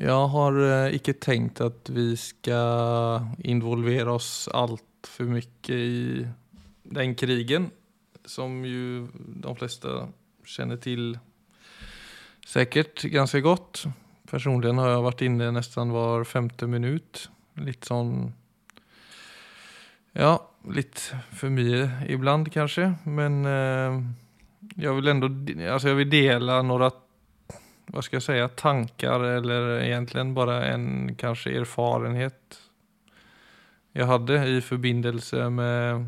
Jeg har eh, ikke tenkt at vi skal involvere oss altfor mye i den krigen, som jo de fleste kjenner til sikkert ganske godt. Personlig har jeg vært inne nesten hver femte minutt. Litt sånn Ja, litt for mye iblant, kanskje. Men eh, jeg vil ändå altså jeg vil dele noen hva skal jeg si, tanker, eller egentlig bare en kanskje erfarenhet jeg hadde i forbindelse med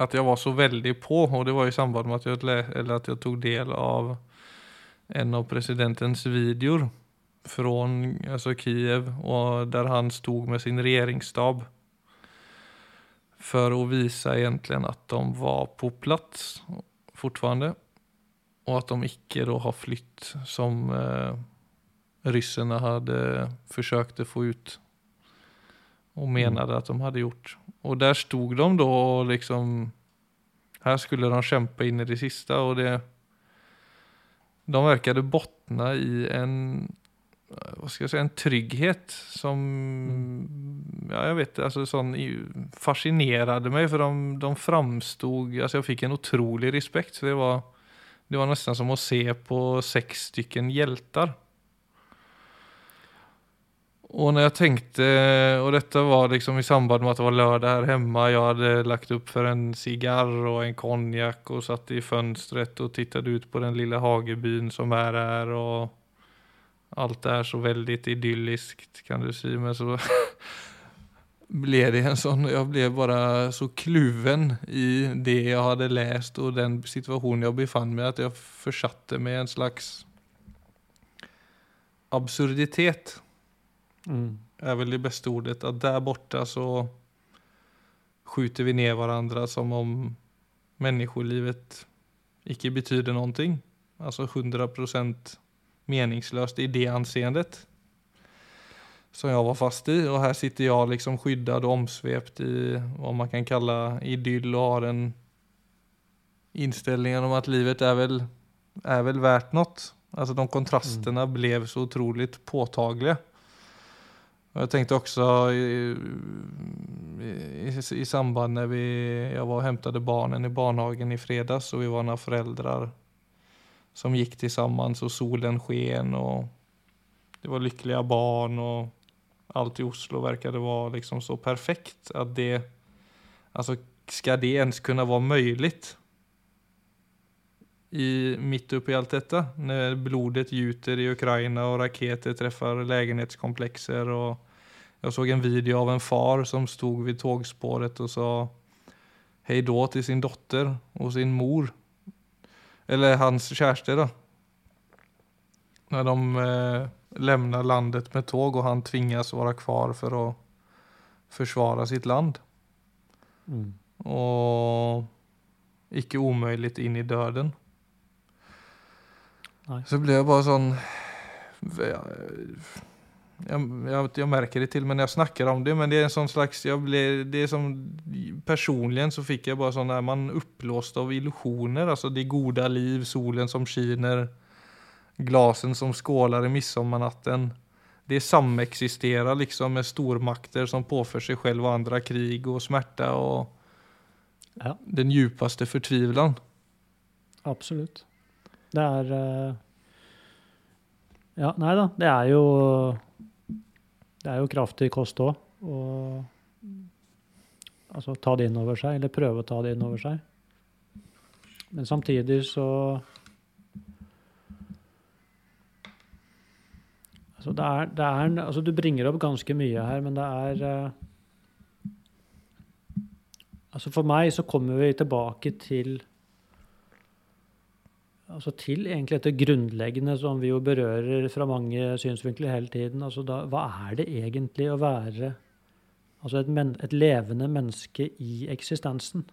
at jeg var så veldig på, og det var i samband med at jeg, eller at jeg tok del av en av presidentens videoer fra altså Kiev, og der han stod med sin regjeringsstab for å vise egentlig at de var på plass fortfarande og at de ikke da har flytt som eh, russerne hadde forsøkt å få ut og mente mm. at de hadde gjort. Og der stod de da og liksom Her skulle de kjempe inn i det siste, og det De virket bottna i en hva skal jeg si, en trygghet som mm. ja, jeg vet altså sånn, fascinerte meg, for de, de framstod altså Jeg fikk en utrolig respekt. for det var det var nesten som å se på seks stykken hjelter. Og når jeg tenkte, og dette var liksom i samband med at det var lørdag her hjemme, jeg hadde lagt opp for en sigar og en konjakk og satt i fönstret og tittet ut på den lille hagebyen som er her, og alt er så veldig idyllisk, kan du si. Men så ble det en sånn Jeg ble bare så kluven i det jeg hadde lest, og den situasjonen jeg befant meg at jeg forsatte meg i en slags absurditet. Mm. er vel det beste ordet. At der borte så skjuter vi ned hverandre som om menneskelivet ikke betyr noe. Altså 100% meningsløst i det anseendet som jeg var fast i. Og her sitter jeg liksom skyddad og omsvept i hva man kan kalla idyll og har en inställningen om at livet er vel, er vel värt noe. Alltså de kontrasterna mm. ble så utrolig påtagliga. Och jeg tenkte også i, i, i samband när vi, jeg var og hämtade barnen i barnhagen i fredags, og vi var noen föräldrar som gikk sammen, och solen sken, og det var lyckliga barn. og alt i Oslo verkade vara liksom så perfekt att det, alltså ska det ens kunna vara möjligt i, mitt uppe i allt detta när blodet gjuter i Ukraina och raketer träffar lägenhetskomplexer och jag såg en video av en far som stod vid tågspåret och sa hej då till sin dotter och sin mor. Eller hans kärste då. När de eh, lämnar landet med tåg og han tvingas vara kvar for å forsvare sitt land. Mm. Och icke omöjligt in i døden. Nej. Så ble jeg bare sånn jeg, jag, jag, märker det til men jeg snakker om det, men det er en sånn slags Jag ble, det är som, personligen så fikk jeg bare sånn där, man oppblåst av illusioner. Alltså det goda liv, solen som skinner glasen som skålar i midsommarnatten. Det sameksisterer liksom med stormakter som påfører seg selv og andre krig og smerte og ja. den djupeste fortvilelsen. Absolutt. Det er uh... Ja, nei da. Det er jo Det er jo kraftig kost òg. Og altså ta det inn over seg, eller prøve å ta det inn over seg. Men samtidig så Altså, det er, det er, altså, du bringer opp ganske mye her, men det er uh, Altså For meg så kommer vi tilbake til altså til egentlig dette grunnleggende som vi jo berører fra mange synsvinkler hele tiden. Altså da, hva er det egentlig å være altså et, men, et levende menneske i eksistensen?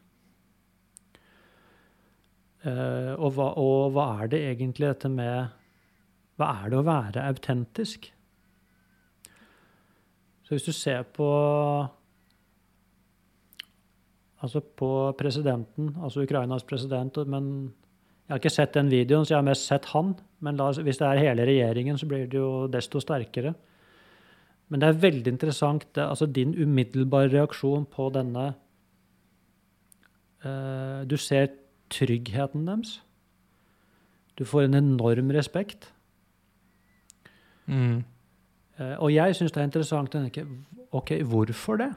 Uh, og, hva, og hva er det egentlig dette med hva er det å være autentisk? Så hvis du ser på Altså på presidenten, altså Ukrainas president, men Jeg har ikke sett den videoen, så jeg har mest sett han. Men la, hvis det er hele regjeringen, så blir det jo desto sterkere. Men det er veldig interessant, det, altså din umiddelbare reaksjon på denne eh, Du ser tryggheten deres. Du får en enorm respekt. Mm. Eh, og jeg syns det er interessant å tenke OK, hvorfor det?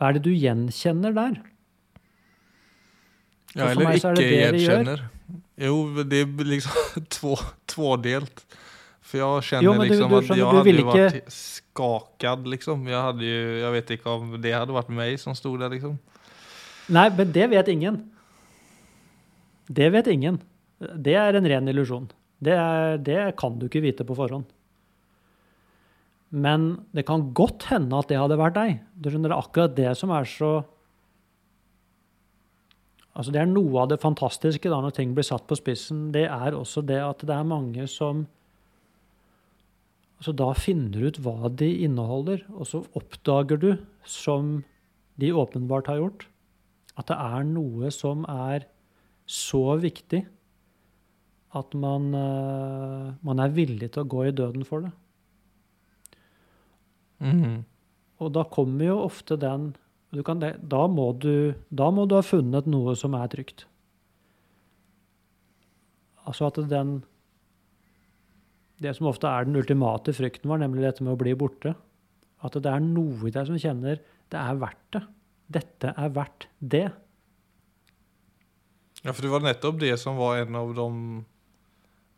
Hva er det du gjenkjenner der? Ja, eller ikke det det de gjenkjenner. Jo, det er liksom två, tvådelt. For jeg kjenner Jo, du- liksom du jag du hade Jeg ju ikke- varit skakad liksom. Jeg, hadde jo, jeg vet ikke om det hadde vært meg som stod der, liksom. Nei, men det vet ingen. Det vet ingen. Det er en ren illusjon. Det, er, det kan du ikke vite på forhånd. Men det kan godt hende at det hadde vært deg. Du skjønner, det er akkurat det som er så Altså Det er noe av det fantastiske da når ting blir satt på spissen. Det er også det at det er mange som altså Da finner ut hva de inneholder, og så oppdager du, som de åpenbart har gjort, at det er noe som er så viktig at man, eh, man er villig til å gå i døden for det. Mm. Og da kommer jo ofte den du kan, da, må du, da må du ha funnet noe som er trygt. Altså at den Det som ofte er den ultimate frykten vår, nemlig dette med å bli borte. At det er noe i deg som kjenner det er verdt det. Dette er verdt det. Ja, for det var nettopp det som var en av de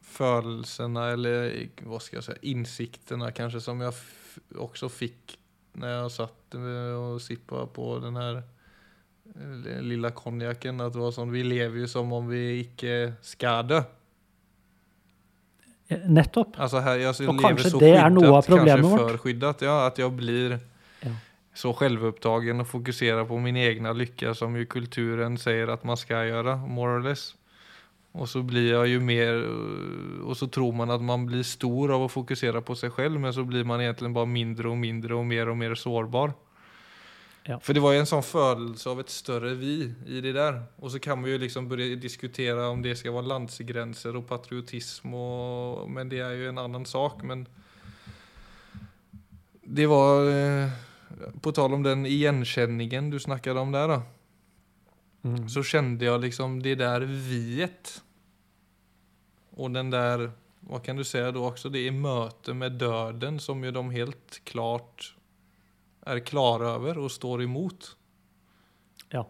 følelsene, eller hva skal jeg si, innsiktene kanskje, som jeg f- fikk når jeg satt og sippa på den her eh, lilla konjaken. At det var sånn, vi lever jo som om vi ikke skal dø. Nettopp. Alltså här, jeg, og så det är er noe av problemet vårt. för skyddat. Ja, At jeg blir Ja. så selvopptatt og fokuserer på min egen lykke, som jo kulturen sier at man skal gjøre. more or less. Och så blir jag ju mer, Og och så tror man att man blir stor av att fokusera på sig själv, men så blir man egentligen bara mindre och mindre och mer och mer sårbar. Ja. För det var ju en sån födelse av ett större vi i det där. Och så kan man ju liksom börja diskutera om det ska vara landsgränser och patriotism, och, men det är ju en annan sak. Men det var, eh, på tal om den igenkänningen du snackade om där då, Mm. så kände jag liksom det där viet. Och den där, vad kan du säga då också, det är möte med döden som ju de helt klart är klara över och står emot. Ja.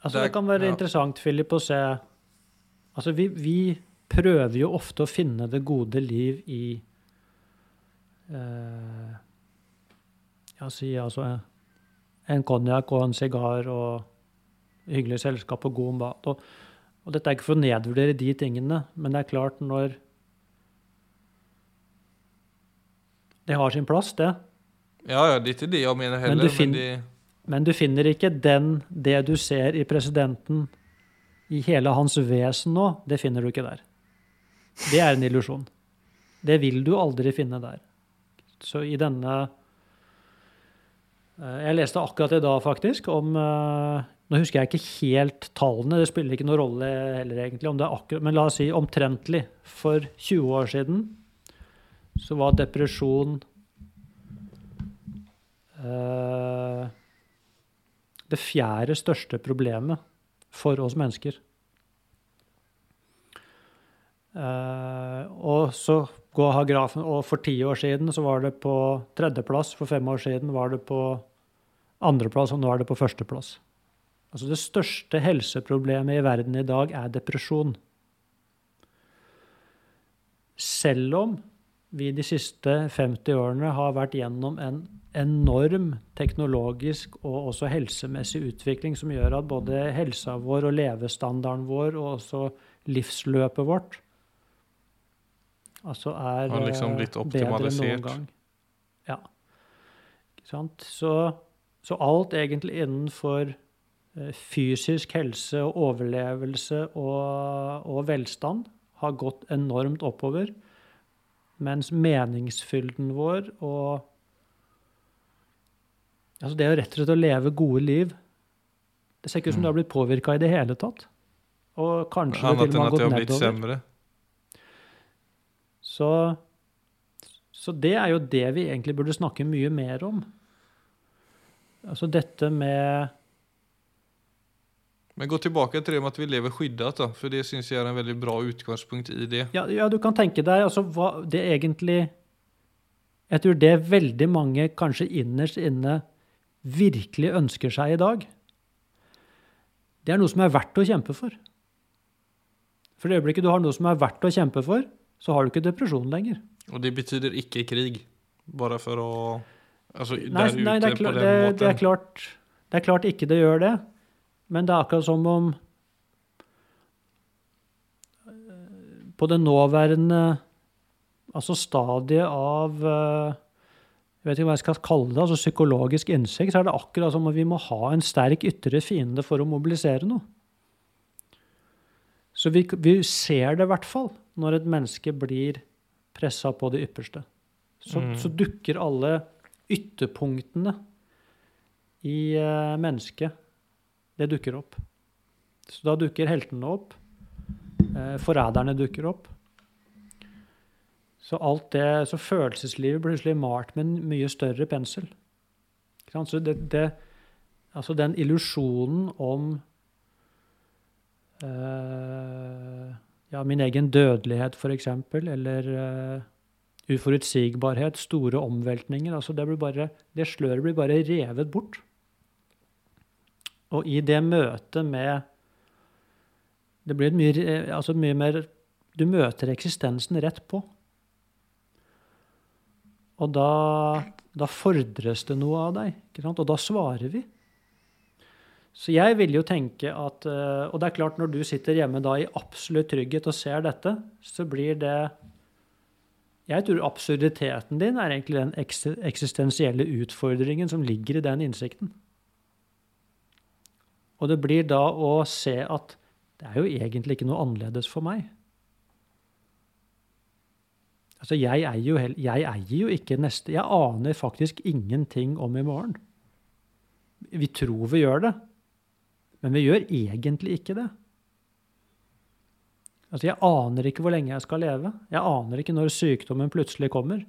Altså, Det det kan være ja. interessant, Philip, å se Altså, vi, vi prøver jo ofte å finne det gode liv i eh, Ja, si altså en konjakk og en sigar og hyggelig selskap og god mat. Og, og dette er ikke for å nedvurdere de tingene, men det er klart når Det har sin plass, det. Ja, ja, det er ikke det jag menar heller. du Men, de... Men du finner ikke den, det du ser i presidenten, i hele hans vesen nå, det finner du ikke der. Det er en illusjon. Det vil du aldri finne der. Så i denne Jeg leste akkurat i dag, faktisk, om eh, Nå husker jeg ikke helt tallene, det spiller ikke noen rolle heller, egentlig, om det er akkurat, men la oss si omtrentlig. For 20 år siden så var depresjon eh, det fjerde største problemet for oss mennesker. Eh, og så går grafen, og for ti år siden så var det på tredjeplass, for fem år siden var det på andreplass, og nå er det på førsteplass. Altså det største helseproblemet i verden i dag er depresjon. Selv om vi de siste 50 årene har vært gjennom en enorm teknologisk og også helsemessig utvikling som gjør at både helsa vår og levestandarden vår og også livsløpet vårt altså er Har liksom eh, blitt bedre noen optimalisert. gang. Ja. Ikke sant? Så, så alt egentlig innenfor eh, fysisk helse og overlevelse og, og velstand har gått enormt oppover. Mens meningsfylden vår og Altså det å rett og slett å leve gode liv, Det ser ikke ut som Mm. du har blitt påvirka i det hele tatt. Og kanskje det Annat til og med än har att det har blitt nedover. Så, så det er jo det vi egentlig burde snakke mye mer om. Altså dette med Men gå tilbake til det med at vi lever skyddet, da, for det syns jeg er en veldig bra utgangspunkt i det. Ja, ja du kan tenke deg altså hva det egentlig Jeg tror det veldig mange kanskje innerst inne virkelig ønsker seg i dag, det er noe som er verdt å kjempe for. For det øyeblikket du har noe som er verdt å kjempe for, så har du ikke depresjon lenger. Og det betyder ikke krig. bare for å Altså Nei, där nei det, er klart, på det, måten. det, er klart, det er klart ikke det gjør det. Men det er akkurat som om eh, På det nåværende altså stadiet av eh, Jeg vet ikke hva jeg skal kalle det, altså psykologisk innsikt, så er det akkurat som om vi må ha en sterk ytre fiende for å mobilisere noe. Så vi, vi ser det i hvert fall når et menneske blir pressa på det ypperste. Så, Mm. så dukker alle ytterpunktene i uh, mennesket Det dukker opp. Så da dukker heltene opp. Uh, forræderne dukker opp. Så alt det, så følelseslivet blir plutselig malt med en mye større pensel. Så det, det, altså den illusjonen om ja, min egen dødelighet, f.eks., eller eh, uforutsigbarhet, store omveltninger altså det, bare, det sløret blir bare revet bort. Og i det møtet med Det blir mye, altså mye mer Du møter eksistensen rett på. Og da, da fordres det noe av deg, og da svarer vi. Så jeg vil jo tenke at eh, Og det er klart, når du sitter hjemme da i absolutt trygghet og ser dette, så blir det Jeg tror absurditeten din er egentlig den eksistensielle utfordringen som ligger i den innsikten. Og det blir da å se at det er jo egentlig ikke noe annerledes for meg. Altså, jeg eier jo, jeg eier jo ikke neste Jeg aner faktisk ingenting om i morgen. Vi tror vi gjør det, men vi gjør egentlig ikke det. Altså, jeg aner ikke hvor lenge jeg skal leve. Jeg aner ikke når sykdommen plutselig kommer.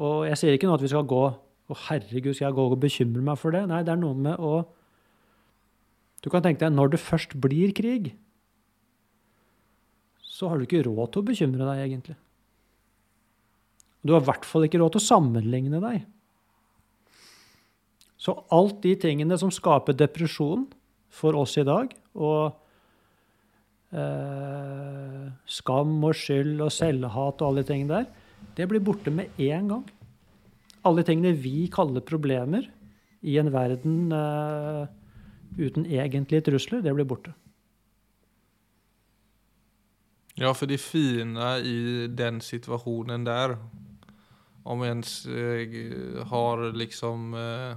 Og jeg sier ikke nå at vi skal gå Å, herregud, skal jeg gå og bekymre meg for det? Nei, det er noe med å Du kan tenke deg, når det først blir krig, så har du ikke råd til å bekymre deg, egentlig. Du har i hvert fall ikke råd til å sammenligne deg. Så alt de tingene som skaper depresjon for oss i dag, og eh, skam og skyld og selvhat og alle de tingene der, det blir borte med en gang. Alle tingene vi kaller problemer i en verden eh, uten egentlige trusler, det blir borte. Ja, for det fine i den situasjonen der, om ens eh, har liksom eh,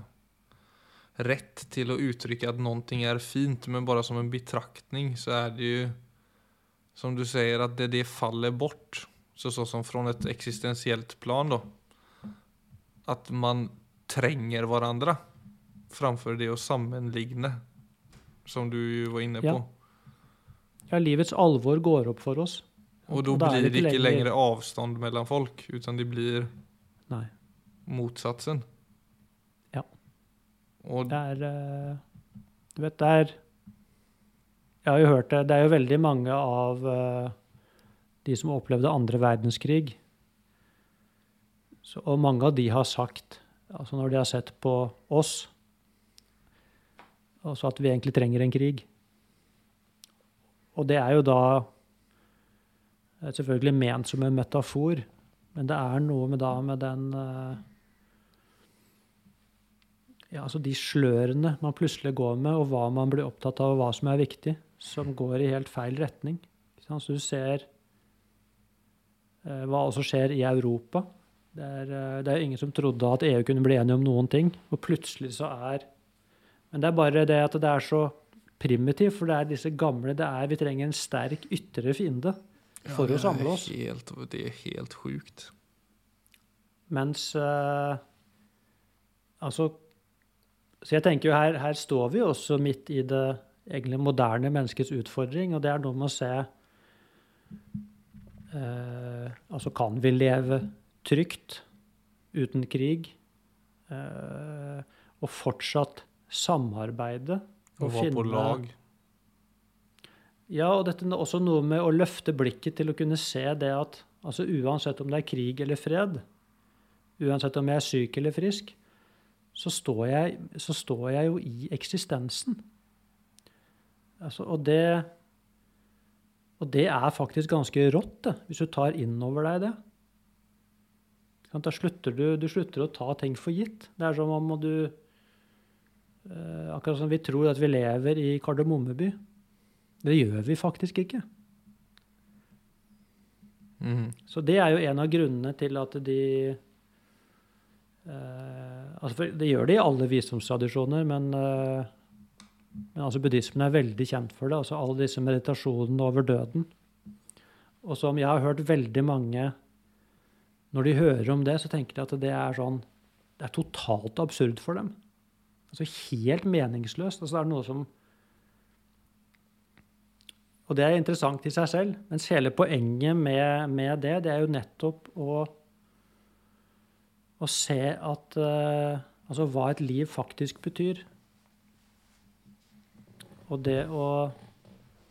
rätt till att uttrycka att någonting är fint, men bara som en betraktning så är det ju som du säger att det, det faller bort. Så, så som från ett existentiellt plan då. Att man tränger varandra framfor det å sammenligne. Som du var inne på. Ja. Ja, livets alvor går opp for oss. Og är blir det ikke lenger avstand längre- längre avstånd mellan folk, utan det blir Nei. motsatsen. Och Det er eh, Du vet, det er Jeg har jo hørt det. Det er jo veldig mange av eh, de som opplevde andre verdenskrig. Så, og mange av de har sagt, altså når de har sett på oss, altså at vi egentlig trenger en krig. Og det er jo da det er selvfølgelig ment som en metafor, men det er noe med da med den eh, ja, altså de slørene man plutselig går med, og hva man blir opptatt av, og hva som er viktig, som går i helt feil retning. Så du ser eh, hva også skjer i Europa. Det er, eh, det er ingen som trodde at EU kunne bli enige om noen ting, og plutselig så er Men det er bare det at det er så primitivt, for det er disse gamle det er, Vi trenger en sterk ytre fiende for Ja, å samle oss. Helt, det er helt sjukt. Mens eh, Altså Så jeg tenker jo her, her står vi også midt i det egentlig moderne menneskets utfordring, og det er noe med å se eh, Altså, kan vi leve trygt uten krig? Eh, og fortsatt samarbeide? Og være på lag. Ja, og dette er også noe med å løfte blikket til å kunne se det at altså uansett om det er krig eller fred, uansett om jeg er syk eller frisk, så står jeg, så står jeg jo i eksistensen. Altså, og, det, og det er faktisk ganske rått, det, hvis du tar inn over deg det. Da slutter du, du slutter å ta ting for gitt. Det er som om du eh, Akkurat som vi tror at vi lever i Kardemommeby. Det gjør vi faktisk ikke. Mm. Så det er jo en av grunnene til at de eh, altså Det gjør det i alle visdomstradisjoner, men, eh, men altså buddhismen er veldig kjent for det. altså Alle disse meditasjonene over døden. Og som jeg har hørt veldig mange Når de hører om det, så tenker de at det er sånn Det er totalt absurd for dem. Altså helt meningsløst. altså Det er noe som og det er interessant i seg selv. Mens hele poenget med, med det, det er jo nettopp å, å se at uh, Altså hva et liv faktisk betyr. Og det å,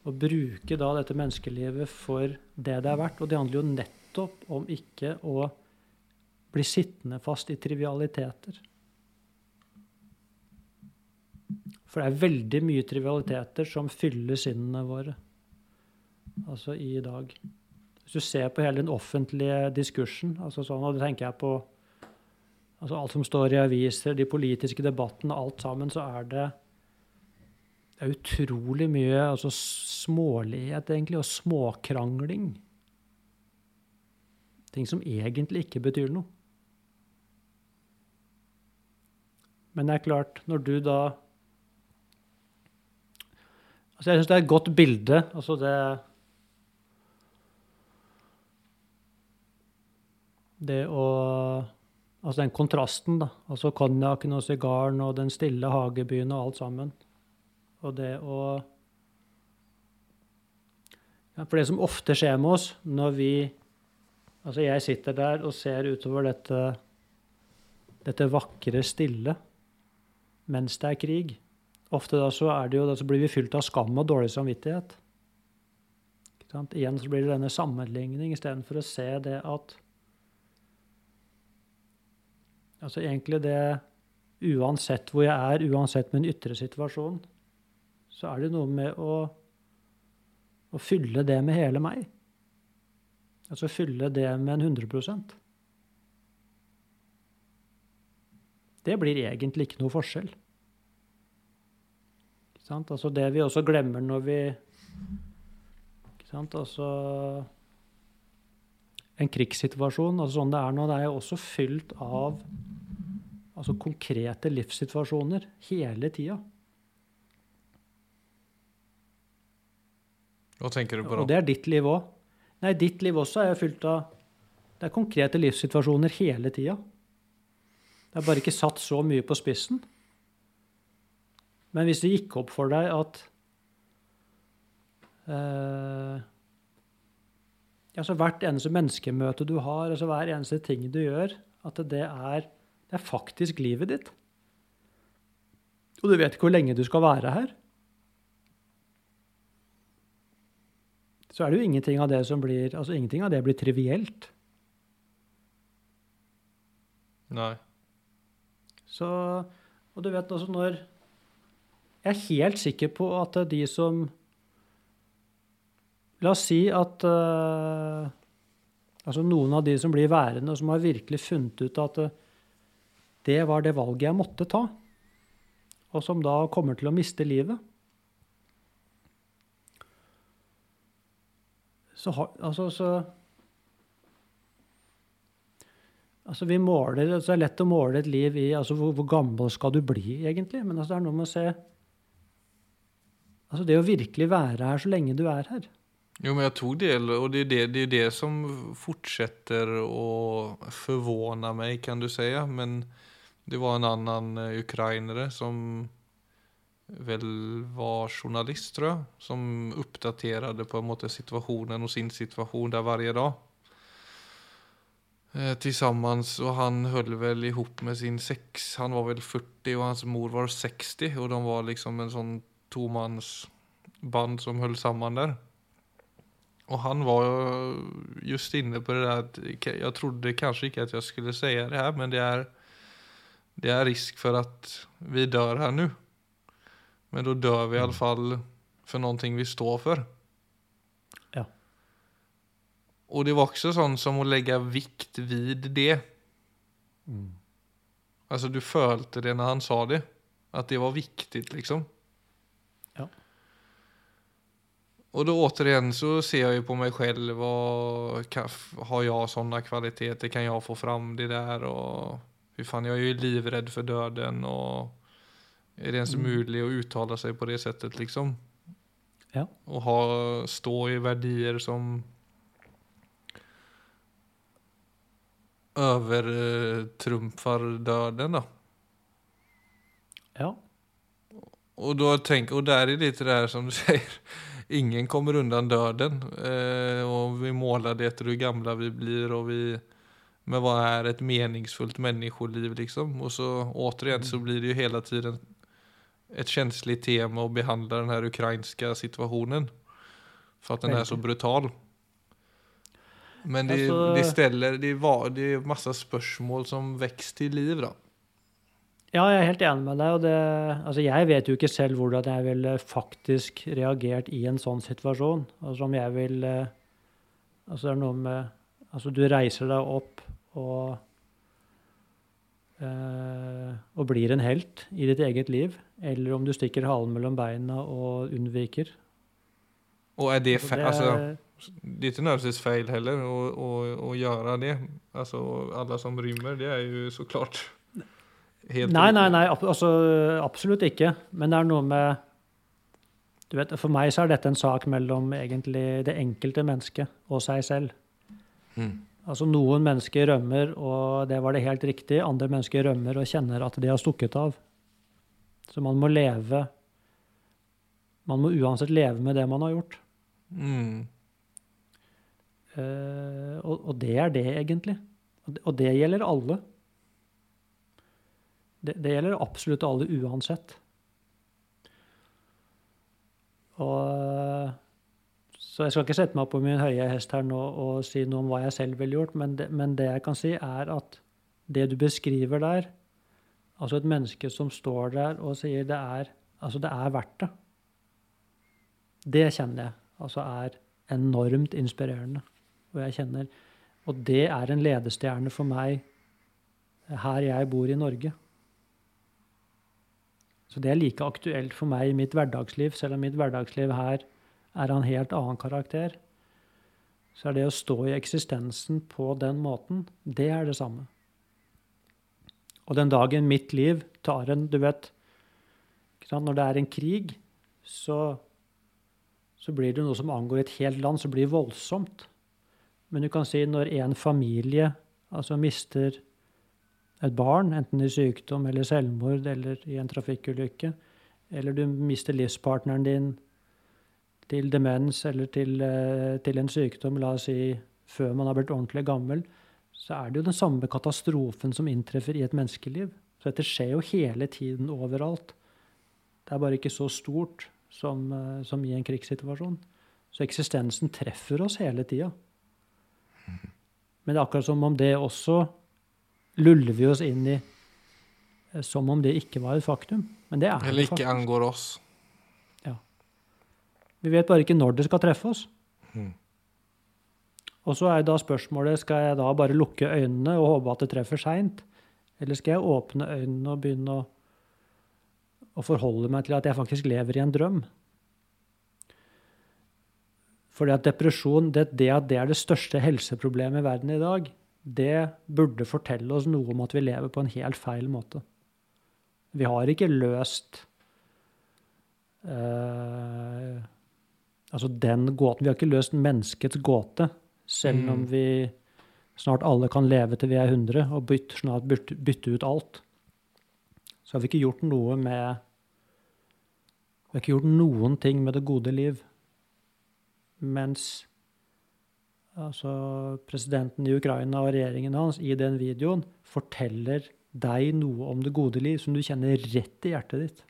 å bruke da dette menneskelivet for det det er verdt. Og det handler jo nettopp om ikke å bli sittende fast i trivialiteter. For det er veldig mye trivialiteter som fyller sinnene våre altså i dag. Hvis du ser på hele den offentlige diskursen, altså sånn, og da tenker jeg på altså alt som står i aviser, de politiske debattene, alt sammen, så er det, det er utrolig mye altså smålighet, egentlig, og småkrangling. Ting som egentlig ikke betyr noe. Men det er klart, når du da Altså, jeg syns det er et godt bilde. altså det det å Altså den kontrasten, da. Altså konjakken og sigaren og den stille hagebyen og alt sammen. Og det å ja, For det som ofte skjer med oss når vi Altså jeg sitter der og ser utover dette, dette vakre, stille mens det er krig. Ofte da så, jo, da så blir vi fylt av skam og dårlig samvittighet. Igjen så blir det denne sammenligning istedenfor å se det at Altså egentlig det Uansett hvor jeg er, uansett min ytre situasjon, så er det noe med å, å fylle det med hele meg. Altså fylle det med en 100% Det blir egentlig ikke noe forskjell. Ikke sant? Altså det vi også glemmer når vi ikke sant? Altså En krigssituasjon, altså sånn det er nå, det er jo også fylt av Altså konkrete livssituasjoner hele tida. Hva tenker du på da? Og det er ditt liv òg. Nei, ditt liv også er jo fylt av Det er konkrete livssituasjoner hele tida. Det er bare ikke satt så mye på spissen. Men hvis det gikk opp for deg at eh, altså Hvert eneste menneskemøte du har, altså hver eneste ting du gjør, at det er det er faktisk livet ditt. Og du vet ikke hvor lenge du skal være her. Så er det jo ingenting av det som blir altså ingenting av det blir trivielt. Nei. Så Og du vet altså når Jeg er helt sikker på at de som La oss si at uh, altså noen av de som blir værende, som har virkelig funnet ut at uh, det var det valget jeg måtte ta, og som da kommer til å miste livet. Så, altså, så altså vi måler, altså Det er lett å måle et liv i altså hvor, hvor gammel skal du bli, egentlig. Men altså det er noe med å se altså Det å virkelig være her så lenge du er her. Jo, men jeg tok del, og det er det, det, er det som fortsetter å forvåne meg, kan du si. Men det var en annen uh, ukrainere som vel var journalist, tror jeg, som oppdaterte på en måte situasjonen og sin situasjon der hver dag. Eh, tillsammans och han höll vel ihop med sin sex. Han var vel 40 og hans mor var 60 og de var liksom en sånn tomansband som höll sammen där. Och han var just inne på det der at Jeg trodde kanskje ikke at jeg skulle si det her, men det er, det er risk for at vi dør her nå. Men da dør vi i for fall för någonting vi står for. Ja. Og det var også sånn som å legge vikt vid det. altså du følte det når han sa det. at det var viktig, liksom. Ja. Och då återigen så ser jag ju på mig själv och kan, har jag sådana kvaliteter? Kan jag få fram det där? Och hur fan, jag är ju livrädd för döden och är det ens Mm. möjligt att uttala sig på det sättet liksom? Ja. Och ha, stå i verdier som övertrumfar döden då. Ja. Och då tänk, och där är lite det här som du säger. Ingen kommer undan döden. Eh, och vi målar det efter hur gamla vi blir och vi... Men vad är ett meningsfullt människoliv liksom? Och så återigen så blir det ju hela tiden ett känsligt tema att behandla den här ukrainska situationen. För att den är så brutal. Men det, Alltså- det ställer, det var, det är massa spörsmål som väcks til liv da. Ja, jeg er helt enig med deg. og det, altså Jeg vet jo ikke selv hvordan jeg ville faktisk reagert i en sånn situasjon. Altså om jeg vil eh, Altså det er noe med Altså du reiser deg opp og eh, og blir en helt i ditt eget liv, eller om du stikker halen mellom beina og unnviker. Og er det, feil? Altså, det er- ikke nødvendigvis feil heller å, å, å gjøre det. Altså, alle som rymmer, det er jo så såklart helt Nei, nei, nei, altså, absolutt ikke. Men det er noe med du vet, For meg så er dette en sak mellom egentlig det enkelte mennesket og seg selv. Mm. Altså Noen mennesker rømmer, og det var det helt riktig. Andre mennesker rømmer og kjenner at de har stukket av. Så man må leve Man må uansett leve med det man har gjort. Mm. Uh, og, og det er det, egentlig. Og det, og det gjelder alle. Det, det gjelder absolutt alle uansett. Og Så jeg skal ikke sette meg på min høye hest her nå og si noe om hva jeg selv ville gjort, men det, men det jeg kan si, er at det du beskriver der, altså et menneske som står der og sier det er, altså det er verdt det, det kjenner jeg altså er enormt inspirerende. Og jeg kjenner Og det er en ledestjerne for meg her jeg bor i Norge. Så det er like aktuelt for meg i mitt hverdagsliv, selv om mitt hverdagsliv her er av en helt annen karakter. Så er det å stå i eksistensen på den måten, det er det samme. Og den dagen mitt liv tar en Du vet, når det er en krig, så så blir det noe som angår et helt land, så blir voldsomt. Men du kan si når en familie altså mister et barn, enten i sykdom eller selvmord eller i en trafikkulykke, eller du mister livspartneren din til demens eller til, eh, til en sykdom, la oss si før man har blitt ordentlig gammel, så er det jo den samme katastrofen som inntreffer i et menneskeliv. Så dette skjer jo hele tiden overalt. Det er bare ikke så stort som, eh, som i en krigssituasjon. Så eksistensen treffer oss hele tida. Men det er akkurat som om det også luller vi oss inn i eh, som om det ikke var et faktum. Men det er Eller det ikke angår oss. Vi vet bare ikke når det skal treffe oss. Mm. Og så er da spørsmålet skal jeg da bare lukke øynene og håpe at det treffer seint, eller skal jeg åpne øynene og begynne å, å forholde meg til at jeg faktisk lever i en drøm? Fordi at depresjon, det, det det er det største helseproblemet i verden i dag, det burde fortelle oss noe om at vi lever på en helt feil måte. Vi har ikke løst uh, Altså den gåten. Vi har ikke løst menneskets gåte, selv om Mm. vi snart alle kan leve til vi er 100 og bytte, snart bytte, bytte ut alt. Så har vi ikke gjort noe med Vi har ikke gjort noen ting med det gode liv. Mens altså, presidenten i Ukraina og regjeringen hans i den videoen forteller deg noe om det gode liv som du kjenner rett i hjertet ditt.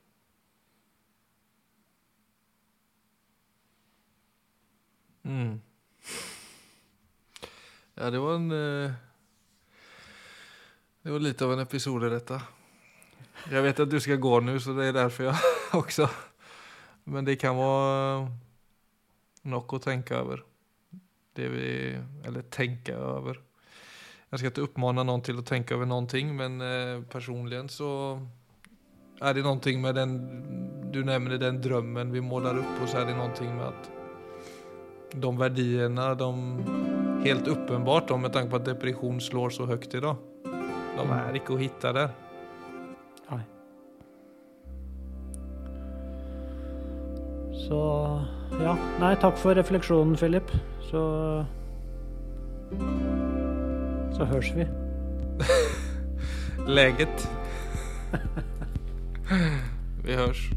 Mm. Ja, det var en eh, Det var litt av en episode, dette. Jeg vet at du skal gå nå, så det er derfor jeg også Men det kan være nok å tenke over. Det vi Eller tenke over. Jeg skal ikke oppmane noen til å tenke over noen ting, men eh, personlig så er det noe med den Du nevner den drømmen vi måler opp, og så er det noe med at de verdiene, de helt åpenbart, med tanke på at depresjon slår så høyt i dag, de er ikke å finne der. Så ja. Nei, takk for refleksjonen, Philip. Så Så høres vi. Leget. vi hørs.